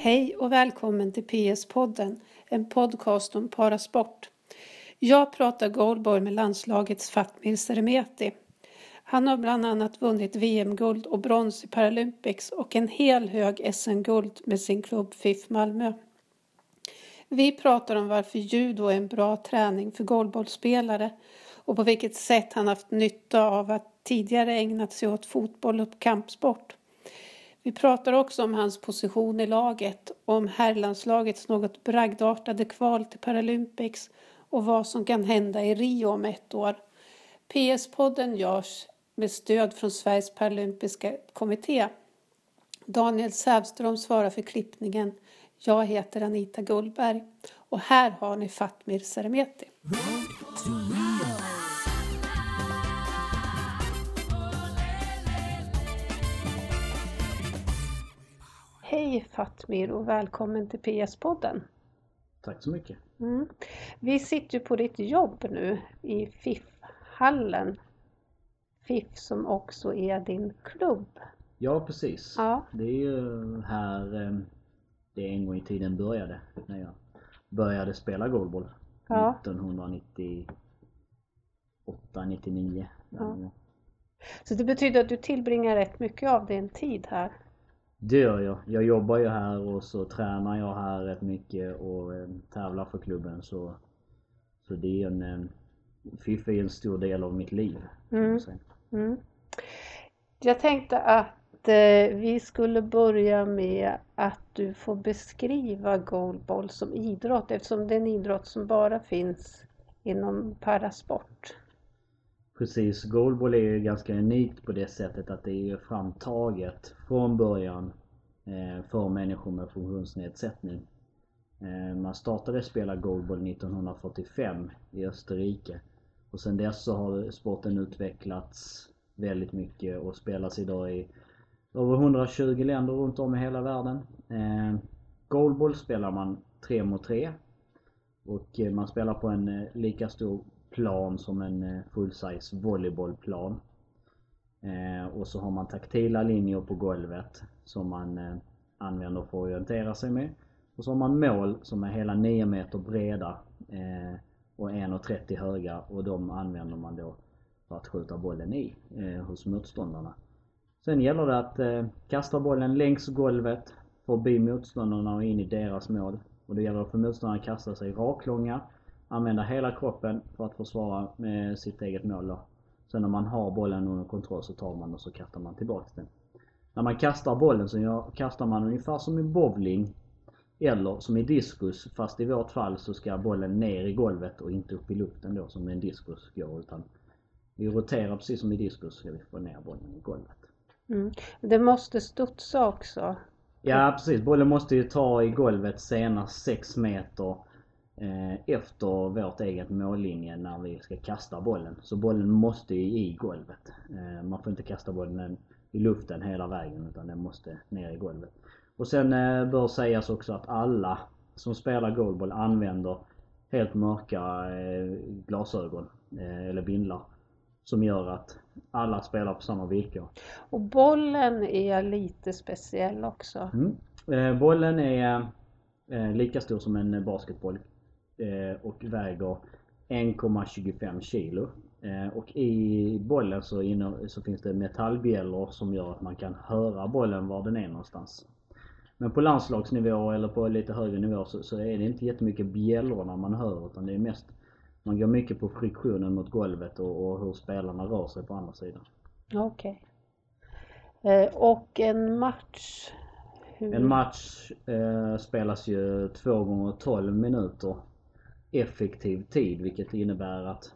Hej och välkommen till PS-podden, en podcast om parasport. Jag pratar goalball med landslagets Fatmir Seremeti. Han har bland annat vunnit VM-guld och brons i Paralympics och en hel hög SM-guld med sin klubb FIF Malmö. Vi pratar om varför judo är en bra träning för goalbollspelare och på vilket sätt han haft nytta av att tidigare ägnat sig åt fotboll och kampsport. Vi pratar också om hans position i laget om herrlandslagets något bragdartade kval till Paralympics och vad som kan hända i Rio om ett år. PS-podden görs med stöd från Sveriges paralympiska kommitté. Daniel Sävström svarar för klippningen. Jag heter Anita Gullberg och här har ni Fatmir Seremeti. Hej Fatmir och välkommen till PS-podden. Tack så mycket. Mm. Vi sitter ju på ditt jobb nu i FIF-hallen. FIF som också är din klubb. Ja precis. Ja. Det är ju här eh, det en gång i tiden började. När jag började spela goalball. Ja. 1998, 99. Ja. Så det betyder att du tillbringar rätt mycket av din tid här. Det gör jag. Jag jobbar ju här och så tränar jag här rätt mycket och eh, tävlar för klubben så Så det är en eh, FIF är en stor del av mitt liv. Mm. Mm. Jag tänkte att eh, vi skulle börja med att du får beskriva goalball som idrott eftersom det är en idrott som bara finns inom parasport. Precis, goalball är ju ganska unikt på det sättet att det är ju framtaget från början eh, för människor med funktionsnedsättning. Eh, man startade spela goalball 1945 i Österrike. Och sen dess så har sporten utvecklats väldigt mycket och spelas idag i över 120 länder runt om i hela världen. Eh, goalball spelar man 3 mot 3. Och man spelar på en lika stor plan som en eh, full-size volleybollplan. Eh, och så har man taktila linjer på golvet som man eh, använder för att orientera sig med. Och så har man mål som är hela 9 meter breda och 1,30 höga och de använder man då för att skjuta bollen i eh, hos motståndarna. Sen gäller det att eh, kasta bollen längs golvet förbi motståndarna och in i deras mål. Och det gäller för motståndarna att kasta sig raklånga, använda hela kroppen för att försvara med sitt eget mål då. Sen när man har bollen under kontroll så tar man och så kastar man tillbaks den. När man kastar bollen så gör, kastar man ungefär som i bowling eller som i diskus fast i vårt fall så ska bollen ner i golvet och inte upp i luften då som en diskus går utan vi roterar precis som i diskus ska vi få ner bollen i golvet. Mm. Det måste studsa också. Ja precis, bollen måste ju ta i golvet senast 6 meter efter vårt eget mållinje när vi ska kasta bollen. Så bollen måste ju i golvet. Eh, man får inte kasta bollen i luften hela vägen utan den måste ner i golvet. Och sen eh, bör sägas också att alla som spelar goalball använder helt mörka eh, glasögon eh, eller bindlar. Som gör att alla spelar på samma villkor. Och bollen är lite speciell också. Mm. Eh, bollen är eh, lika stor som en basketboll eh, och väger 1,25 kilo. Eh, och i bollen så, inne, så finns det metallbjällror som gör att man kan höra bollen var den är någonstans. Men på landslagsnivå eller på lite högre nivå så, så är det inte jättemycket bjällrorna man hör utan det är mest man går mycket på friktionen mot golvet och, och hur spelarna rör sig på andra sidan. Okej. Eh, och en match? Hur... En match eh, spelas ju 2 gånger 12 minuter effektiv tid vilket innebär att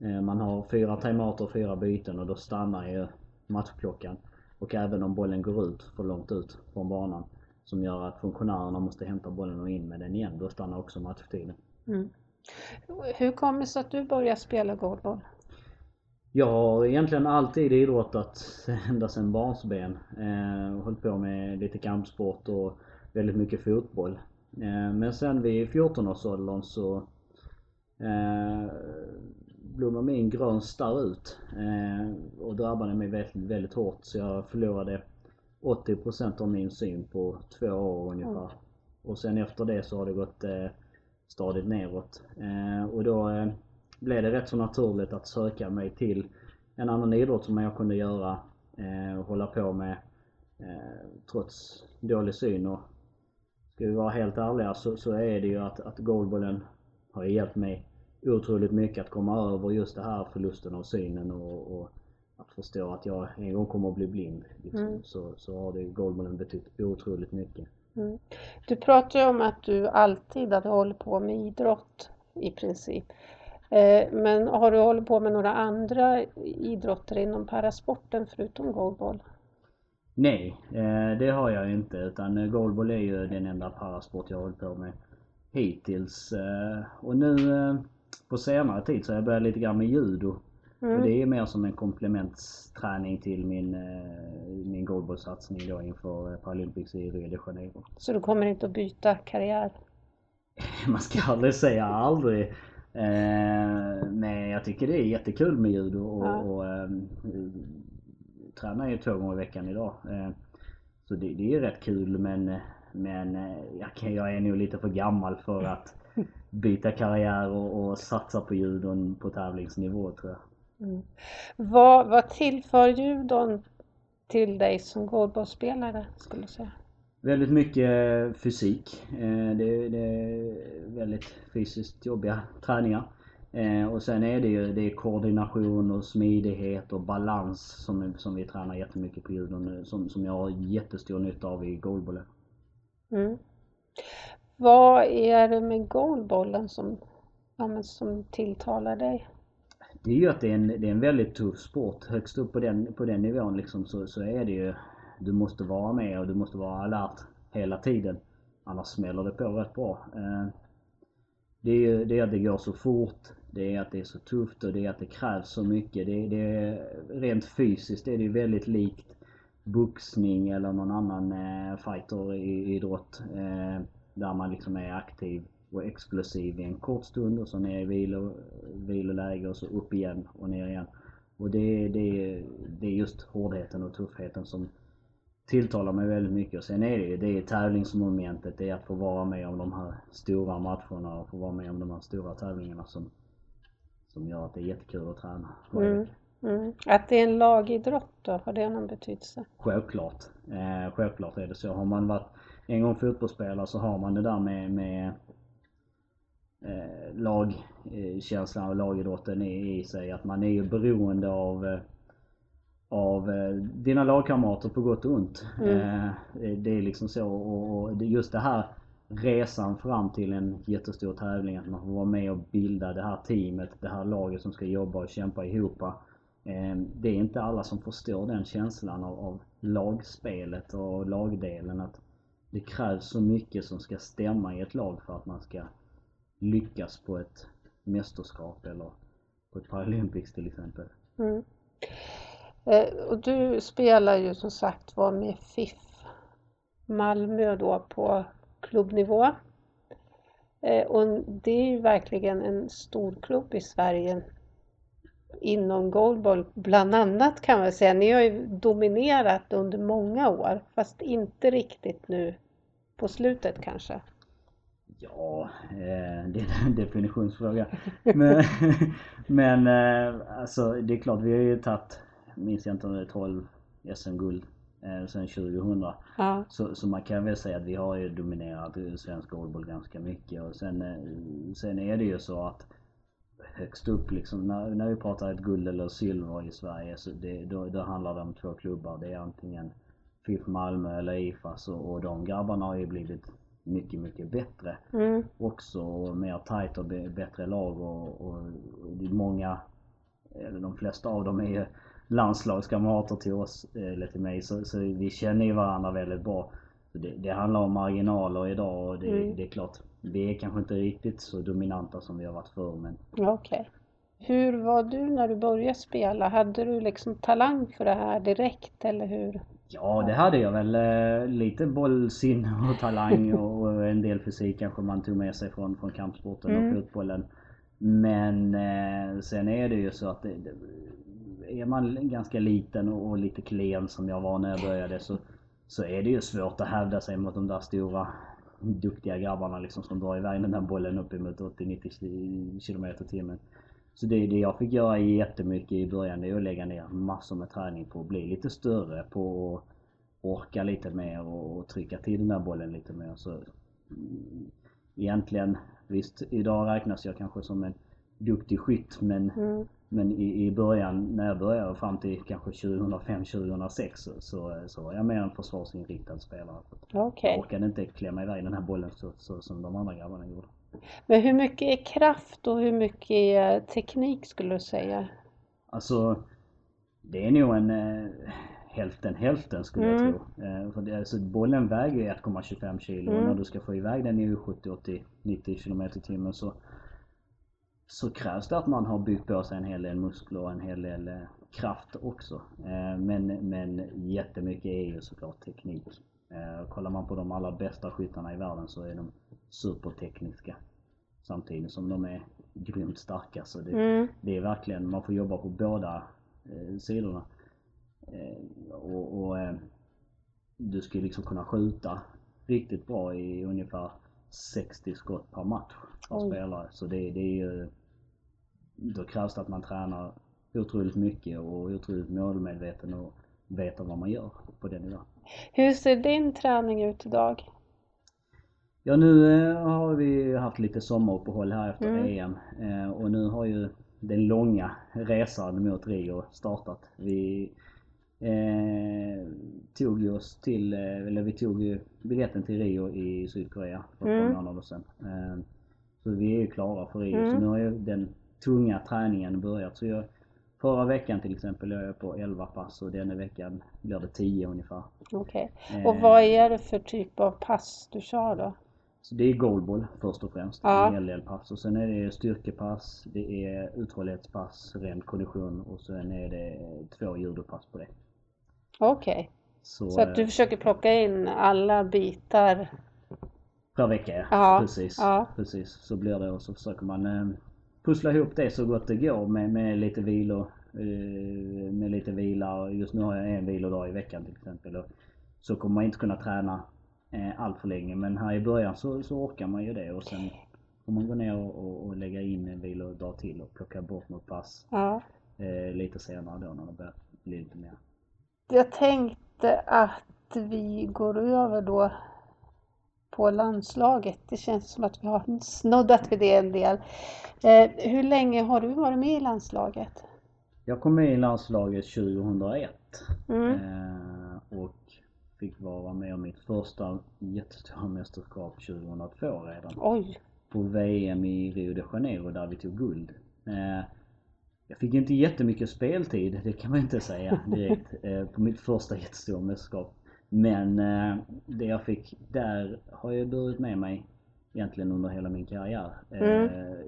eh, man har fyra timeouter och fyra byten och då stannar ju matchklockan. Och även om bollen går ut för långt ut från banan som gör att funktionärerna måste hämta bollen och in med den igen, då stannar också matchtiden. Mm. Hur kommer det sig att du började spela goalball? Jag har egentligen alltid idrottat ända sedan barnsben. Eh, hållit på med lite kampsport och väldigt mycket fotboll. Eh, men sen vid 14-årsåldern så eh, blommade min grön starr ut. Eh, och drabbade mig väldigt, väldigt hårt så jag förlorade 80% av min syn på två år ungefär. Mm. Och sen efter det så har det gått stadigt neråt. Och då blev det rätt så naturligt att söka mig till en annan idrott som jag kunde göra och hålla på med trots dålig syn. Och ska vi vara helt ärliga så, så är det ju att, att goalballen har hjälpt mig otroligt mycket att komma över just det här förlusten av synen och, och att förstå att jag en gång kommer att bli blind. Liksom. Mm. Så, så har det goalballen betytt otroligt mycket. Mm. Du pratar ju om att du alltid hade hållit på med idrott i princip. Eh, Men har du hållit på med några andra idrotter inom parasporten förutom goalball? Nej, eh, det har jag inte utan eh, goalball är ju den enda parasport jag har hållit på med hittills. Eh, Och nu eh, på senare tid så har jag börjat lite grann med judo. Mm. Det är mer som en komplementsträning till min, eh, min goalballsatsning då inför eh, Paralympics i Rio de Janeiro. Så du kommer inte att byta karriär? Man ska aldrig säga aldrig. Eh, men jag tycker det är jättekul med judo och, Ja. och eh, tränar ju två gånger i veckan idag. Eh, så det, det är rätt kul men, men eh, jag, jag är nog lite för gammal för att byta karriär och, och satsa på judon på tävlingsnivå tror jag. Mm. Vad, vad tillför judon till dig som goalballspelare skulle du säga? Väldigt mycket fysik. Eh, Det, det är väldigt fysiskt jobbiga träningar. Eh, Och sen är det ju det är koordination och smidighet och balans som, som vi tränar jättemycket på judon eh, som, som jag har jättestor nytta av i goalballen. Mm. Vad är det med goalbollen som, ja, som tilltalar dig? Det är ju att det är en, det är en väldigt tuff sport. Högst upp på den, på den nivån liksom så, så är det ju Du måste vara med och du måste vara alert hela tiden. Annars smäller det på rätt bra. Eh, Det är ju det att det går så fort. Det är att det är så tufft och det är att det krävs så mycket. Det, det rent fysiskt är det ju väldigt likt boxning eller någon annan eh, fighter i idrott. Eh, där man liksom är aktiv och explosiv i en kort stund och så ner i vilo, viloläge och så upp igen och ner igen. Och det, det, det är just hårdheten och tuffheten som tilltalar mig väldigt mycket. Och sen är det ju det är tävlingsmomentet, det är att få vara med om de här stora matcherna och få vara med om de här stora tävlingarna som, som gör att det är jättekul att träna Mm. Mm. Att det är en lagidrott då, har det någon betydelse? Självklart. Eh, självklart är det så. Har man varit en gång fotbollsspelare så har man det där med, med eh, lagkänslan och lagidrotten i, i sig. Att man är ju beroende av, eh, av eh, dina lagkamrater på gott och ont. Mm. Eh, det är liksom så och, just det här resan fram till en jättestor tävling. Att man får vara med och bilda det här teamet, det här laget som ska jobba och kämpa ihop. Ehm, det är inte alla som förstår den känslan av, av lagspelet och lagdelen. Att det krävs så mycket som ska stämma i ett lag för att man ska lyckas på ett mästerskap eller på ett Paralympics till exempel. Mm. Eh, och du spelar ju som sagt var med FIF Malmö då på klubbnivå. Eh, och det är ju verkligen en stor klubb i Sverige inom goalball bland annat kan man säga. Ni har ju dominerat under många år fast inte riktigt nu på slutet kanske. Ja, eh, det är en definitionsfråga. Men, men eh, alltså det är klart vi har ju tagit, minns jag inte om det är 12 SM-guld eh, sen 2000. Ja. Så, så man kan väl säga att vi har ju dominerat svensk goalball ganska mycket och sen, eh, sen är det ju så att högst upp liksom när, när vi pratar ett guld eller silver i Sverige så det, då, då handlar det om två klubbar. Det är antingen FIF Malmö eller IFAS och, och de grabbarna har ju blivit mycket, mycket bättre Mm. också och mer tight och bättre lag och, och, är många, eller de flesta av dem är ju landslagskamrater till oss, eh, eller till mig, så, så vi känner ju varandra väldigt bra. Det, det handlar om marginaler idag och det, Mm. det är klart, vi är kanske inte riktigt så dominanta som vi har varit förr men Okej. Hur var du när du började spela? Hade du liksom talang för det här direkt eller hur? Ja, det hade jag väl. Eh, lite bollsinne och talang och, en del fysik kanske man tog med sig från, från kampsporten Mm. och fotbollen. Men eh, sen är det ju så att det, är man ganska liten och, och lite klen som jag var när jag började så, så är det ju svårt att hävda sig mot de där stora duktiga grabbarna liksom som drar iväg den där bollen uppemot 80-90 km i timmen. Så det, det jag fick göra jättemycket i början det är att lägga ner massor med träning på att bli lite större, på att orka lite mer och, och trycka till den där bollen lite mer. Så mm, egentligen, visst idag räknas jag kanske som en duktig skytt men, mm men i, i början, när jag började fram till kanske 2005-2006 så, så, var jag mer en försvarsinriktad spelare. Okay. Jag orkade inte klämma iväg den här bollen så, så, som de andra grabbarna gjorde. Men hur mycket är kraft och hur mycket är teknik skulle du säga? Alltså, det är nog en eh, hälften hälften skulle mm. jag tro. Eh, för det, alltså, bollen väger 1,25 kilo mm. och när du ska få iväg den i 70, 80, 90 km i timmen så så krävs det att man har byggt på sig en hel del muskler och en hel del eh, kraft också. Eh, men, men jättemycket är ju såklart teknik. Eh, kollar man på de allra bästa skyttarna i världen så är de supertekniska. Samtidigt som de är grymt starka. Så det, mm. det är verkligen, man får jobba på båda sidorna. och, och du ska liksom kunna skjuta riktigt bra i ungefär 60 skott per match per Oj. spelare. Så det, det är ju då krävs det att man tränar otroligt mycket och otroligt målmedveten och vet vad man gör på den nivån. Hur ser din träning ut idag? Ja nu eh, har vi haft lite sommaruppehåll här efter mm. EM eh, och nu har ju den långa resan mot Rio startat. Vi eh, tog oss till, eh, eller vi tog ju biljetten till Rio i Sydkorea för ett mm. par månader sedan. Eh, så vi är ju klara för Rio. Mm. Så nu har ju den tunga träningen börjat. Så jag, förra veckan till exempel jag är på 11 pass och denna veckan blir det 10 ungefär. Okej. Okay. Och vad är det för typ av pass du kör då? Så det är goalball först och främst, ja. en hel del pass. Och sen är det styrkepass, det är uthållighetspass, ren kondition och sen är det två judopass på det. Okej. Okay. Så, så, att du försöker plocka in alla bitar? Per vecka ja. Precis. Ja. Precis. Så blir det och så försöker man eh, pussla ihop det så gott det går med, med lite vilor. Eh, med lite vila. Just nu har jag en vilodag i veckan till exempel. Så kommer man inte kunna träna eh, allt för länge. Men här i början så, så orkar man ju det och sen får man gå ner och, och, och lägga in en vilodag till och plocka bort något pass. Ja. Eh, lite senare då när det börjar bli lite mer. Jag tänkte att vi går över då på landslaget. Det känns som att vi har snuddat vid det en del. Eh, hur länge har du varit med i landslaget? Jag kom med i landslaget 2001 mm. eh, och fick vara med om mitt första jättestora mästerskap 2002 redan. Oj! På VM i Rio de Janeiro där vi tog guld. Eh, jag fick inte jättemycket speltid, det kan man inte säga direkt, eh, på mitt första jättestora mästerskap. Men eh, det jag fick där har jag burit med mig egentligen under hela min karriär. Mm. Eh,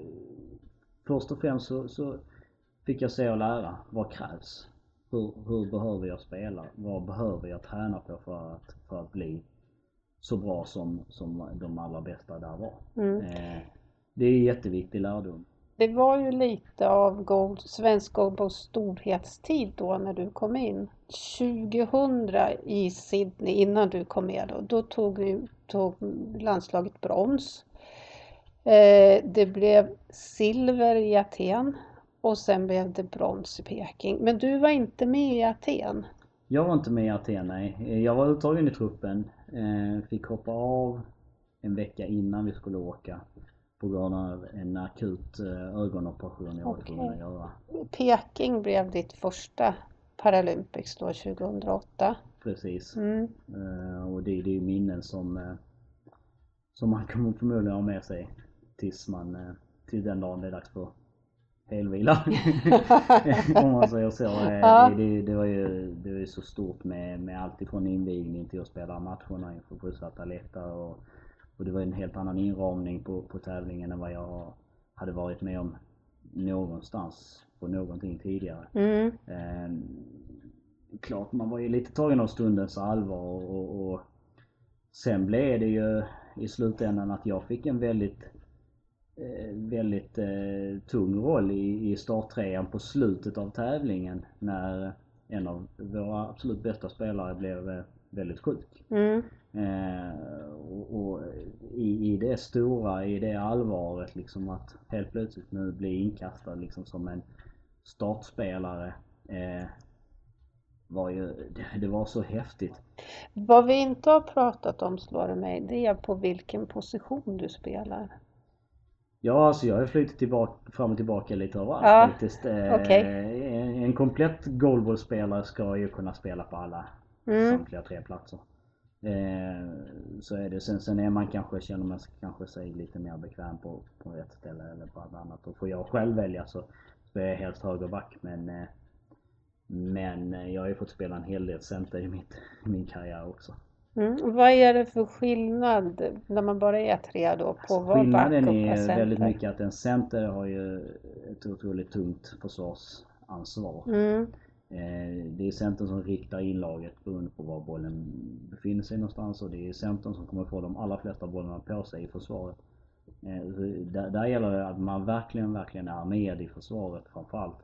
först och främst så, så, fick jag se och lära vad krävs. Hur, hur behöver jag spela? Vad behöver jag träna på för att, för att bli så bra som, som de allra bästa där var. Mm. Eh, det är jätteviktig lärdom. Det var ju lite av gold, svensk goalballs storhetstid då när du kom in. 2000 i Sydney, innan du kom med då, då tog, tog landslaget brons. Eh, det blev silver i Aten och sen blev det brons i Peking. Men du var inte med i Aten? Jag var inte med i Aten, nej. Eh, jag var uttagen i truppen. Eh, fick hoppa av en vecka innan vi skulle åka på grund av en akut eh, ögonoperation jag var tvungen att göra. Peking blev ditt första Paralympics då 2008? Precis. Mm. Och det, det är minnen som, som man kommer förmodligen ha med sig tills man, eh, till den dagen det är dags för helvila. Om man säger så. Eh, ja. Det, det, det, var ju, det var ju så stort med, med allt ifrån invigning till att spela matcherna inför fullsatta läktare och, och det var en helt annan inramning på, på tävlingen än vad jag hade varit med om någonstans på någonting tidigare. Mm. Eh, klart man var ju lite tagen av stundens allvar och, och, och sen blev det ju i slutändan att jag fick en väldigt Eh, väldigt eh, tung roll i, i starttrean på slutet av tävlingen när en av våra absolut bästa spelare blev, eh, väldigt sjuk. Mm. Eh, och, och i, i det stora, i det allvaret liksom att helt plötsligt nu bli inkastad liksom som en startspelare. Eh, var ju, det, det var så häftigt. Vad vi inte har pratat om slår det mig, det är på vilken position du spelar. Ja, alltså jag har flyttat tillbaka, fram och tillbaka lite överallt Ja, faktiskt. Eh, okej. en, en komplett goalballspelare ska ju kunna spela på alla Mm. samtliga tre platser. Eh, så är det. Sen, sen är man kanske, känner man sig kanske sig lite mer bekväm på, på ett ställe eller på ett annat. Och får jag själv välja så spelar jag helst högerback men eh, men eh, jag har ju fått spela en hel del center i, mitt, min karriär också. Mm. Vad är det för skillnad när man bara är tre då på Alltså, att vara back och skillnaden är väldigt mycket att en center har ju ett otroligt tungt försvarsansvar. Mm. Eh, Det är centern som riktar in laget beroende på var bollen befinner sig någonstans och det är centern som kommer få de allra flesta bollarna på sig i försvaret. Eh, Där, där gäller det att man verkligen, verkligen är med i försvaret framförallt.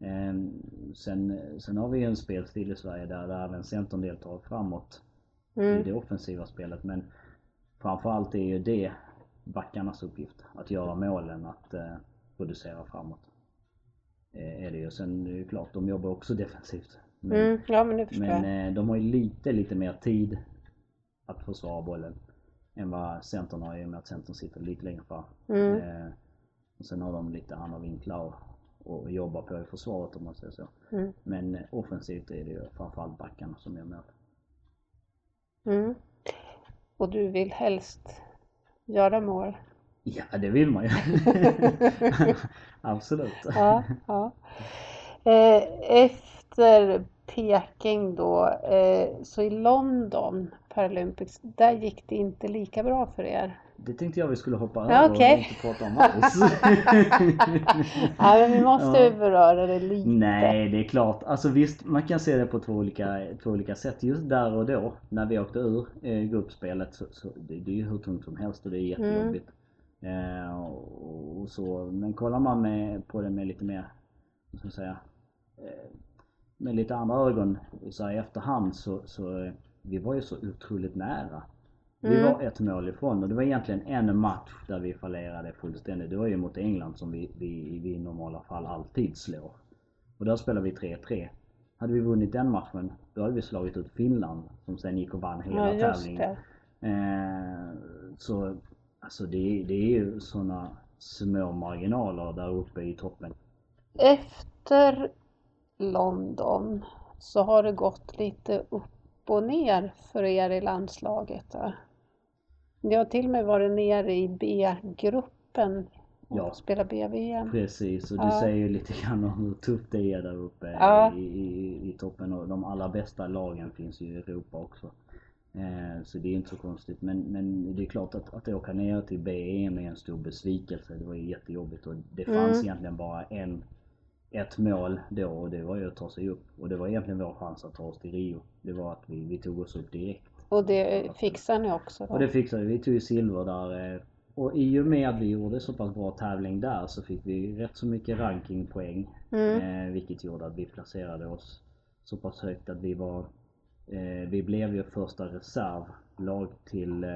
Eh, Sen, sen har vi en spelstil i Sverige där, där även centern deltar framåt i Mm. det offensiva spelet men framförallt är ju det backarnas uppgift. Att göra målen, att eh, producera framåt. Eh, är det ju. Sen är det ju klart, de jobbar också defensivt. Men, Mm. Ja men men eh, de har ju lite, lite mer tid att försvara bollen än vad centern har i och med att centern sitter lite längre fram. Mm. Eh, och sen har de lite andra vinklar och, och jobba på i försvaret om man säger så. Mm. Men eh, offensivt är det ju framförallt backarna som gör mål. Mm. Och du vill helst göra mål? Ja, det vill man ju. Absolut. Ja, ja. Eh, efter Peking då, eh, så i London Paralympics, där gick det inte lika bra för er. Det tänkte jag vi skulle hoppa Ja, över okej. och inte prata om alls. Ja, men vi måste Ja. beröra det lite. Nej, det är klart. Alltså visst, man kan se det på två olika, två olika sätt. Just där och då, när vi åkte ur eh, gruppspelet, så, så det, det är ju hur tungt som helst och det är jättejobbigt. Eh, och, och så, men kollar man med, på det med lite mer, vad ska man säga, eh, med lite andra ögon så här i efterhand så, så eh, vi var ju så otroligt nära. Vi Mm. var ett mål ifrån och det var egentligen en match där vi fallerade fullständigt. Det var ju mot England som vi, vi, vi i normala fall alltid slår. Och där spelade vi 3-3. Hade vi vunnit den matchen, då hade vi slagit ut Finland som sen gick och vann hela Ja, tävlingen. Eh, så alltså det, det är ju såna små marginaler där uppe i toppen. Efter London så har det gått lite upp och ner för er i landslaget. Ni har till och med varit nere i B-gruppen och Ja. spelat B-VM. Precis, och du Ja. säger ju lite grann om hur tufft det är där uppe Ja. i, i, i toppen och de allra bästa lagen finns ju i Europa också. Eh, så det är inte så konstigt men, men det är klart att, att åka ner till BEM är en stor besvikelse. Det var jättejobbigt och det fanns Mm. egentligen bara en, ett mål då och det var ju att ta sig upp. Och det var egentligen vår chans att ta oss till Rio. Det var att vi, vi tog oss upp direkt. Och det fixar ni också då? Och det fixade vi. Vi tog ju silver där. eh, Och i och med att vi gjorde så pass bra tävling där så fick vi rätt så mycket rankingpoäng. Mm. Eh, vilket gjorde att vi placerade oss så pass högt att vi var eh, Vi blev ju första reservlag till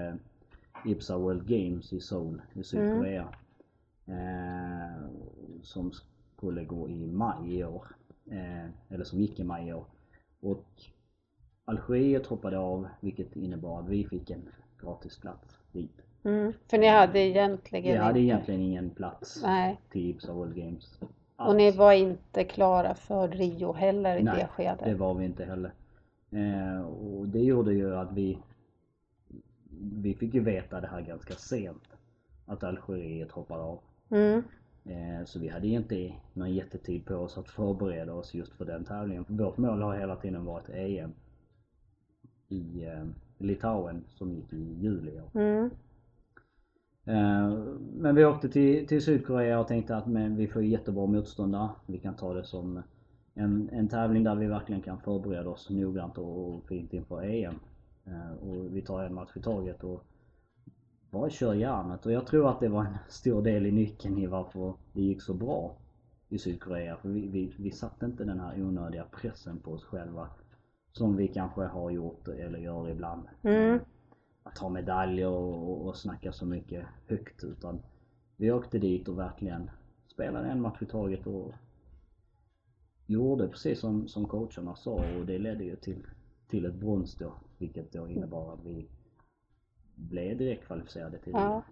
Ipsa World Games i Seoul i Sydkorea. Eh, som skulle gå i maj i år. Eh, eller som gick i maj i år. Och Algeriet hoppade av vilket innebar att vi fick en gratis plats dit. Mm. För ni hade egentligen Vi hade egentligen ingen plats Nej. till Ipsa World Games. Och ni alls. var inte klara för Rio heller i Nej, det skedet? det var vi inte heller. Eh, och det gjorde ju att vi Vi fick ju veta det här ganska sent. Att Algeriet hoppade av. Mm. Eh, så vi hade inte någon jättetid på oss att förbereda oss just för den tävlingen. För vårt mål har hela tiden varit EM. I eh, Litauen som gick i juli. Mm. Eh, Men vi åkte till, till Sydkorea och tänkte att men vi får jättebra motståndare. Vi kan ta det som en, en tävling där vi verkligen kan förbereda oss noggrant och, och fint inför EM. Och vi tar en match i taget och bara kör järnet. Och jag tror att det var en stor del i nyckeln i varför det gick så bra i Sydkorea. För vi, vi, vi satte inte den här onödiga pressen på oss själva som vi kanske har gjort eller gör ibland. Mm. Att ta medaljer och, och snacka så mycket högt utan vi åkte dit och verkligen spelade en match i taget och gjorde precis som, som coacherna sa och det ledde ju till, till ett brons då. Vilket då innebar att vi blev direkt kvalificerade till Ja.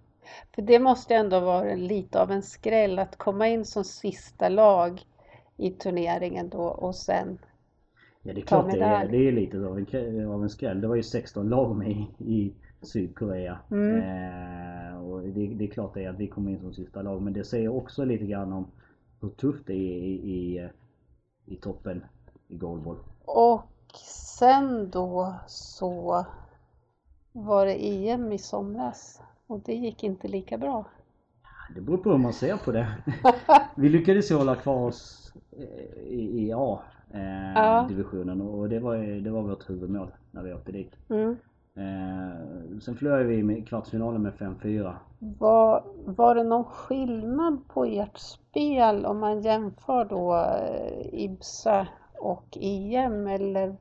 För det måste ändå vara lite av en skräll att komma in som sista lag i turneringen då och sen Ja det är klart det är, det är lite av en, krä- av en skräll. Det var ju 16 lag med i, i Sydkorea. Mm. Eh, och det, det är klart det är att vi kommer in som sista lag men det säger också lite grann om hur tufft det är i, i, i toppen i goalball. Och sen då så var det EM i somras och det gick inte lika bra. Det beror på hur man ser på det. vi lyckades ju hålla kvar oss eh, i, i Ja. A-divisionen och det var, det var vårt huvudmål när vi åkte dit. Mm. Eh, sen förlorade vi med kvartsfinalen med 5-4. Var, var det någon skillnad på ert spel om man jämför då eh, IBSA och EM eller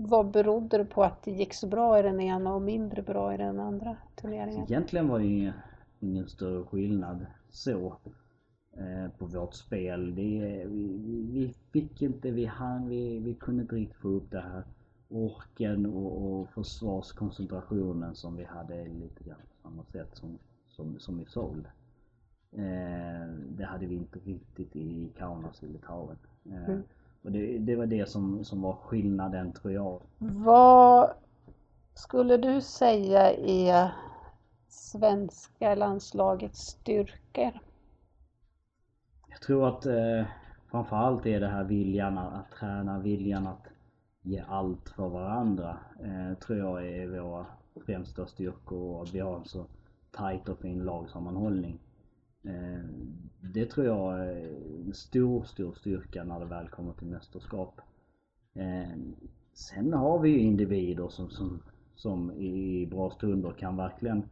vad berodde det på att det gick så bra i den ena och mindre bra i den andra turneringen? Egentligen var det ingen, ingen större skillnad så eh, på vårt spel. Det, vi, vi fick inte, vi hann, vi, vi kunde inte riktigt få upp det här orken och, och försvarskoncentrationen som vi hade lite grann på samma sätt som, som, som i Seoul. Eh, det hade vi inte riktigt i Kaunas i Litauen. Eh, Mm. Och det, det var det som, som var skillnaden tror jag. Vad skulle du säga är svenska landslagets styrkor? Jag tror att eh, framförallt är det här viljan att, träna, viljan att ge allt för varandra. Eh, tror jag är våra främsta styrkor och att vi har en så tajt och fin lagsammanhållning. Eh, det tror jag är en stor, stor styrka när det väl kommer till mästerskap. Eh, sen har vi ju individer som, som, som i bra stunder kan verkligen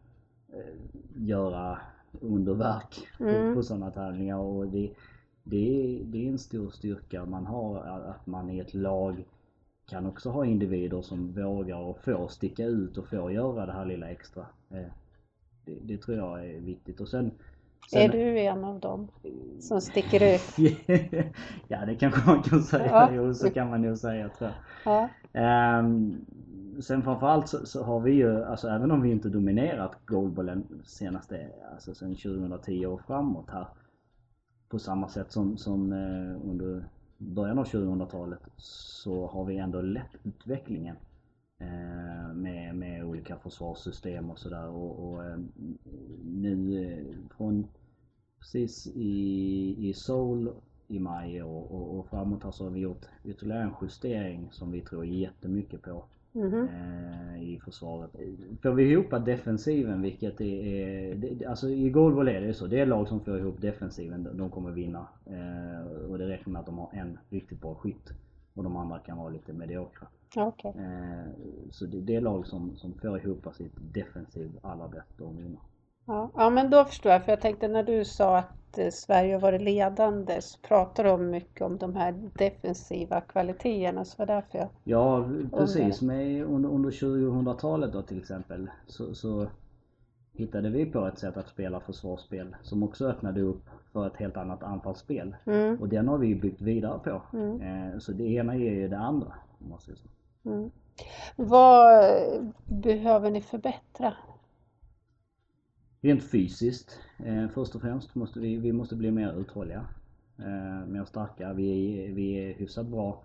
eh, göra underverk Mm. på, på sådana tävlingar och det, det, är, det är en stor styrka man har att man i ett lag kan också ha individer som vågar och får sticka ut och får göra det här lilla extra. Det, det tror jag är viktigt och sen, sen Är du en av dem som sticker ut? ja det kanske man kan säga, Ja. jo så kan man ju säga tror jag. Ja. Ehm, sen framförallt så, så har vi ju, alltså även om vi inte dominerat goalballen senaste, alltså sen 2010 och framåt här. På samma sätt som, som eh, under början av 2000-talet så har vi ändå lett utvecklingen. Eh, med, med olika försvarssystem och sådär och, och eh, nu eh, från precis i, i Seoul i maj och, och, och framåt här så har vi gjort ytterligare en justering som vi tror jättemycket på Mhm. eh, i försvaret. Får vi ihop defensiven vilket är, det, alltså i goalball är det ju så. Det är lag som får ihop defensiven, de, kommer vinna. Och det räcker med att de har en riktigt bra skytt. Och de andra kan vara lite mediokra. Okej. Eh, så det, det är lag som, som får ihop sitt defensiv allra bäst, de vinner. Ja. ja, men då förstår jag. För jag tänkte när du sa att eh, Sverige har varit ledande så pratar de mycket om de här defensiva kvaliteterna. Så var därför jag... Ja precis, under, under 2000-talet då till exempel så, så hittade vi på ett sätt att spela försvarsspel som också öppnade upp för ett helt annat anfallsspel. Mm, Och den har vi byggt vidare på. Mm. Eh, så det ena ger ju det andra. om man säger så. mm. Vad eh, behöver ni förbättra? Rent fysiskt, eh, först och främst måste vi, vi måste bli mer uthålliga. Eh, mer starka. Vi, vi är hyfsat bra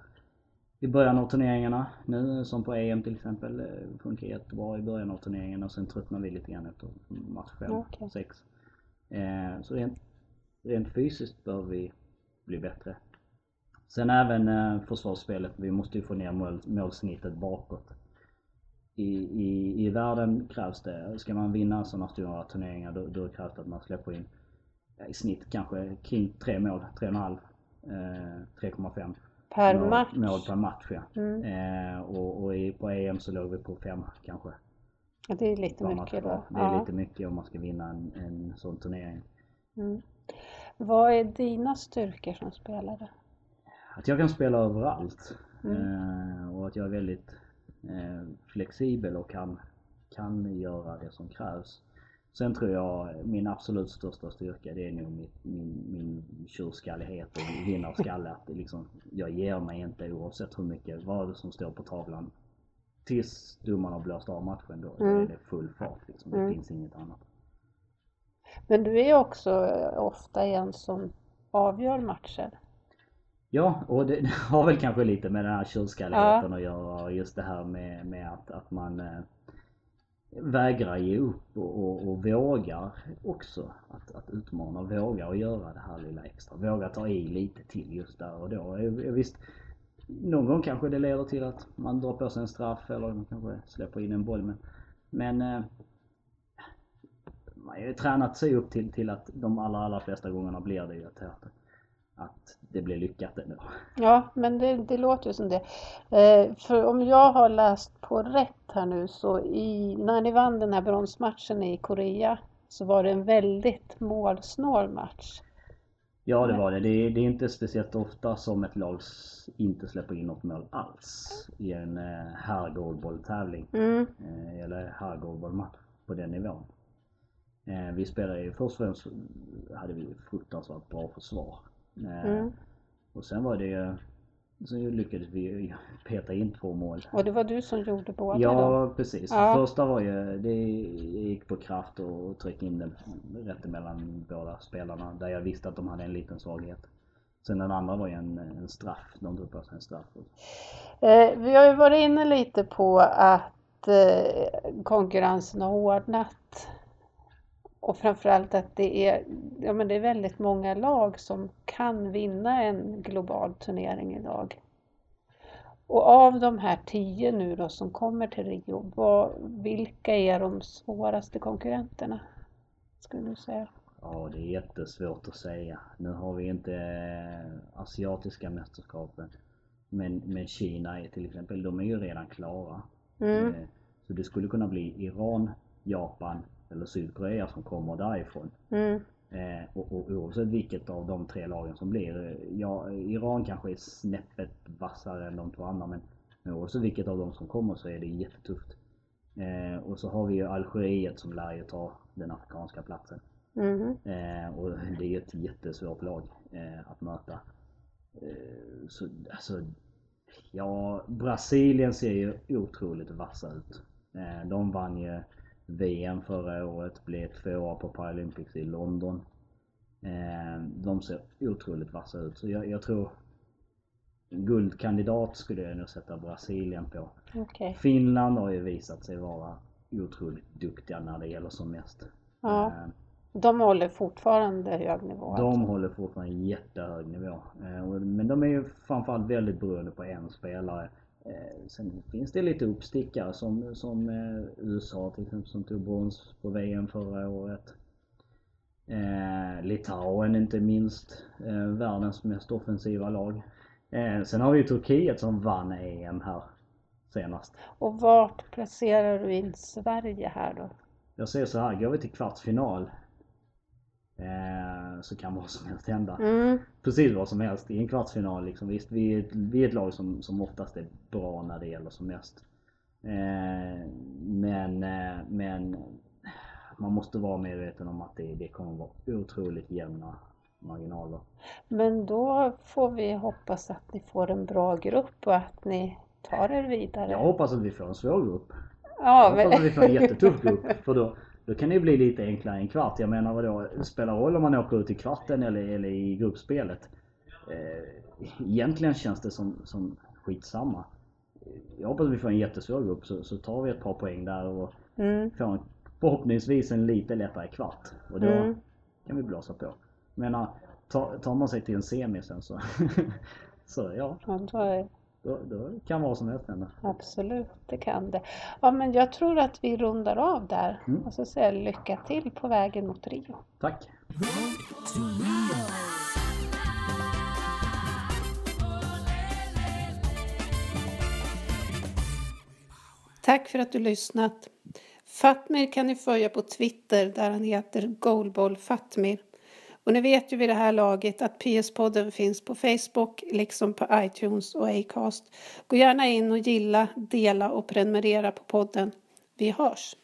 i början av turneringarna nu, som på EM till exempel. eh, Funkar jättebra i början av turneringen och sen tröttnar vi lite grann efter match 5, Okej. 6. Eh, så rent, rent fysiskt bör vi bli bättre. Sen även eh, försvarsspelet, vi måste ju få ner mål, målsnittet bakåt. I, i, I världen krävs det, ska man vinna sådana stora turneringar då, då krävs det att man släpper in ja, i snitt kanske kring tre mål, 3,5, eh, 3,5 Per mål, match? mål per match ja. Mm. Eh, och och i, på EM så låg vi på fem kanske. Ja, det är lite per mycket då. Det är Ja. lite mycket om man ska vinna en, en sån turnering. Mm. Vad är dina styrkor som spelare? Att jag kan spela överallt. Mm. och att jag är väldigt eh, flexibel och kan, kan göra det som krävs. Sen tror jag min absolut största styrka det är nog min, min, min tjurskallighet och vinnarskalle. Att liksom, jag ger mig inte oavsett hur mycket, vad som står på tavlan. Tills domaren har blåst av matchen då, mm. då är det full fart liksom. Det mm. finns inget annat. Men du är också ofta en som avgör matcher. Ja, och det har väl kanske lite med den här tjurskalligheten ja. att göra. Just det här med, med att, att man eh, vägrar ge upp och, och, och vågar också att, att utmana. Vågar och göra det här lilla extra. Våga ta i lite till just där och då. Visst, någon gång kanske det leder till att man drar på sig en straff eller man kanske släpper in en boll men, men eh, man har ju tränat sig upp till, till att de allra, allra flesta gångerna blir det ju att, att det blir lyckat ändå. Ja, men det, det låter ju som det. Eh, för om jag har läst på rätt här nu så i, när ni vann den här bronsmatchen i Korea så var det en väldigt målsnål match. Ja det var det. Det är, det är, inte speciellt ofta som ett lag inte släpper in något mål alls i en eh, herrgoalbolltävling. Mm. Eh, eller herrgoalbollmatch på den nivån. Eh, vi spelade ju först och främst hade vi fruktansvärt bra försvar. Eh, mm. Och sen var det ju så lyckades vi peta in två mål. Och det var du som gjorde båda Ja då? precis. Ja. Första var ju, det gick på kraft och tryckte in den rätt emellan båda spelarna. Där jag visste att de hade en liten svaghet. Sen den andra var ju en, en straff, de drog på sig en straff. Eh, vi har ju varit inne lite på att eh, konkurrensen har hårdnat och framförallt att det är, ja, men det är väldigt många lag som kan vinna en global turnering idag. Och av de här tio nu då som kommer till Rio, vad, vilka är de svåraste konkurrenterna? Skulle du säga? Ja, det är jättesvårt att säga. Nu har vi inte eh, asiatiska mästerskapen. Men, men Kina är till exempel, de är ju redan klara. Mm. Eh, så det skulle kunna bli Iran, Japan, eller Sydkorea som kommer därifrån. Mm. Eh, och, och oavsett vilket av de tre lagen som blir. Eh, ja, Iran kanske är snäppet vassare än de två andra men, men oavsett vilket av dem som kommer så är det jättetufft. Eh, och så har vi ju Algeriet som lär ju ta den afrikanska platsen. Mm. Eh, och det är ju ett jättesvårt lag eh, att möta. Eh, så alltså, ja, Brasilien ser ju otroligt vassa ut. de vann ju VM förra året, blev tvåa på Paralympics i London. Eh, de ser otroligt vassa ut. Så jag, jag tror guldkandidat skulle jag nog sätta Brasilien på. Okay. Finland har ju visat sig vara otroligt duktiga när det gäller som mest. Ja. Eh, de håller fortfarande hög nivå? De alltså. håller fortfarande jättehög nivå. Eh, men de är ju framförallt väldigt beroende på en spelare. Eh, sen finns det lite uppstickare som, som eh, USA till exempel som tog brons på VM förra året. Eh, Litauen inte minst, eh, världens mest offensiva lag. Sen har vi ju Turkiet som vann EM här senast. Och vart placerar du in Sverige här då? Jag säger så här, går vi till kvartsfinal Eh, så kan vad som helst hända. Mm. Precis vad som helst i en kvartsfinal liksom. Visst, vi är, ett, vi är ett lag som, som oftast är bra när det gäller som mest. Eh, men, eh, men man måste vara medveten om att det, det kommer vara otroligt jämna marginaler. Men då får vi hoppas att ni får en bra grupp och att ni tar er vidare. Jag hoppas att vi får en svår grupp. Ja, jag hoppas att vi får en jättetuff grupp. För då, då kan det bli lite enklare i en kvart. Jag menar vadå, spelar roll om man åker ut i kvarten eller, eller i gruppspelet. Eh, egentligen känns det som, som skitsamma. Jag hoppas vi får en jättesvår grupp så, så tar vi ett par poäng där och mm. får en, förhoppningsvis en lite lättare kvart. Och då mm. kan vi blåsa på. Tar, tar man sig till en semi sen så, så ja. Då kan vad som helst hända. Absolut, det kan det. Ja, men jag tror att vi rundar av där. Mm. Och så säger jag lycka till på vägen mot Rio. Tack. Tack för att du lyssnat. Fatmir kan ni följa på Twitter där han heter Goalball Fatmir. Och ni vet ju vid det här laget att PS-podden finns på Facebook liksom på iTunes och Acast. Gå gärna in och gilla, dela och prenumerera på podden. Vi hörs!